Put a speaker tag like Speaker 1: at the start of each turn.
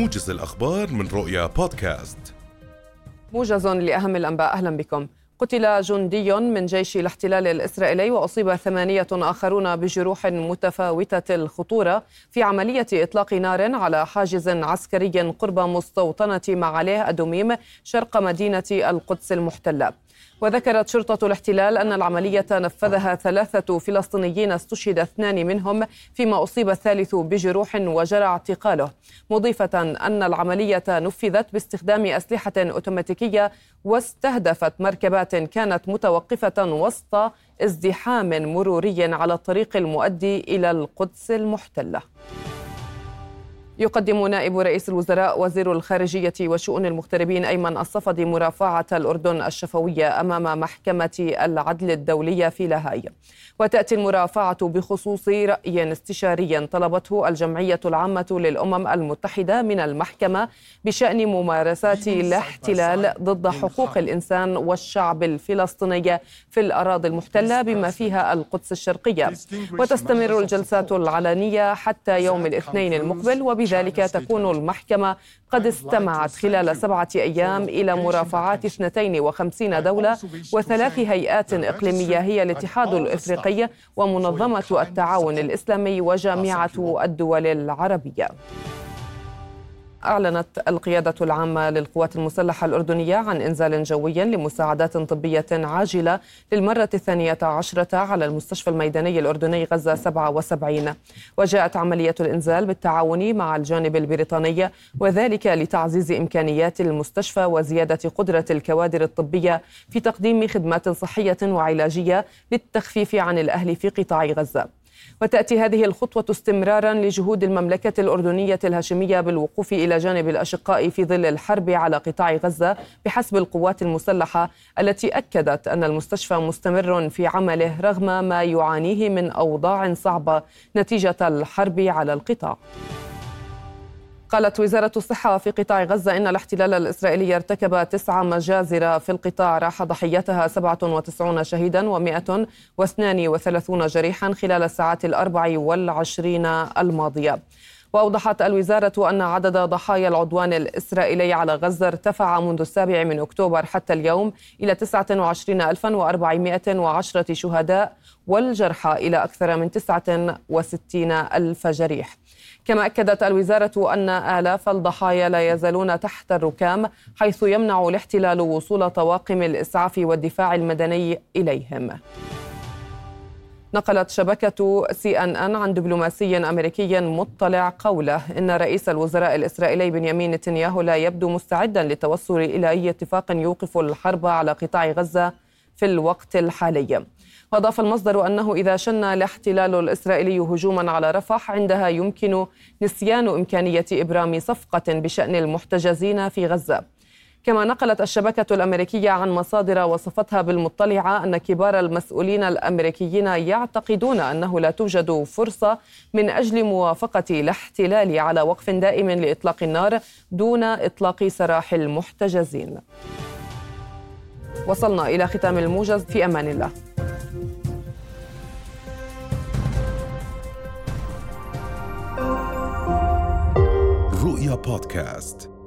Speaker 1: موجز الأخبار من رؤيا بودكاست.
Speaker 2: موجز لأهم الأنباء أهلا بكم. قتل جندي من جيش الاحتلال الإسرائيلي وأصيب ثمانية آخرون بجروح متفاوتة الخطورة في عملية إطلاق نار على حاجز عسكري قرب مستوطنة معاليه أدوميم شرق مدينة القدس المحتلة. وذكرت شرطة الاحتلال أن العملية نفذها ثلاثة فلسطينيين استشهد اثنان منهم فيما أصيب الثالث بجروح وجرى اعتقاله. مضيفة أن العملية نفذت باستخدام أسلحة أوتوماتيكية واستهدفت مركبات كانت متوقفة وسط ازدحام مروري على الطريق المؤدي إلى القدس المحتلة. يقدم نائب رئيس الوزراء وزير الخارجية وشؤون المغتربين أيمن الصفدي مرافعة الأردن الشفوية أمام محكمة العدل الدولية في لاهاي. وتأتي المرافعة بخصوص رأي استشاري طلبته الجمعية العامة للأمم المتحدة من المحكمة بشأن ممارسات الاحتلال ضد حقوق الإنسان والشعب الفلسطيني في الأراضي المحتلة بما فيها القدس الشرقية. وتستمر الجلسات العلنية حتى يوم الاثنين المقبل وبذلك تكون المحكمة قد استمعت خلال سبعة أيام إلى مرافعات 52 دولة وثلاث هيئات إقليمية هي الاتحاد الإفريقي ومنظمة التعاون الإسلامي وجامعة الدول العربية. أعلنت القيادة العامة للقوات المسلحة الأردنية عن إنزال جوي لمساعدات طبية عاجلة للمرة الثانية عشرة على المستشفى الميداني الأردني غزة 77 وجاءت عملية الإنزال بالتعاون مع الجانب البريطاني وذلك لتعزيز إمكانيات المستشفى وزيادة قدرة الكوادر الطبية في تقديم خدمات صحية وعلاجية للتخفيف عن الأهل في قطاع غزة. وتأتي هذه الخطوة استمرارا لجهود المملكة الأردنية الهاشمية بالوقوف إلى جانب الأشقاء في ظل الحرب على قطاع غزة بحسب القوات المسلحة التي أكدت أن المستشفى مستمر في عمله رغم ما يعانيه من أوضاع صعبة نتيجة الحرب على القطاع. قالت وزارة الصحة في قطاع غزة إن الاحتلال الإسرائيلي ارتكب تسع مجازر في القطاع راح ضحيتها 97 شهيدا و132 جريحا خلال الساعات الأربع والعشرين الماضية. وأوضحت الوزارة أن عدد ضحايا العدوان الإسرائيلي على غزة ارتفع منذ السابع من أكتوبر حتى اليوم إلى 29410 شهداء والجرحى إلى أكثر من 69 ألف جريح. كما أكدت الوزارة أن آلاف الضحايا لا يزالون تحت الركام حيث يمنع الاحتلال وصول طواقم الإسعاف والدفاع المدني إليهم. نقلت شبكة سي أن أن عن دبلوماسي أمريكي مطلع قوله إن رئيس الوزراء الإسرائيلي بنيامين نتنياهو لا يبدو مستعدا للتوصل إلى أي اتفاق يوقف الحرب على قطاع غزة في الوقت الحالي. وأضاف المصدر أنه إذا شن الاحتلال الإسرائيلي هجوما على رفح عندها يمكن نسيان إمكانية إبرام صفقة بشأن المحتجزين في غزة. كما نقلت الشبكة الأمريكية عن مصادر وصفتها بالمطلعة أن كبار المسؤولين الأمريكيين يعتقدون أنه لا توجد فرصة من أجل موافقة الاحتلال على وقف دائم لإطلاق النار دون إطلاق سراح المحتجزين. وصلنا إلى ختام الموجز في أمان الله.
Speaker 1: رؤيا بودكاست.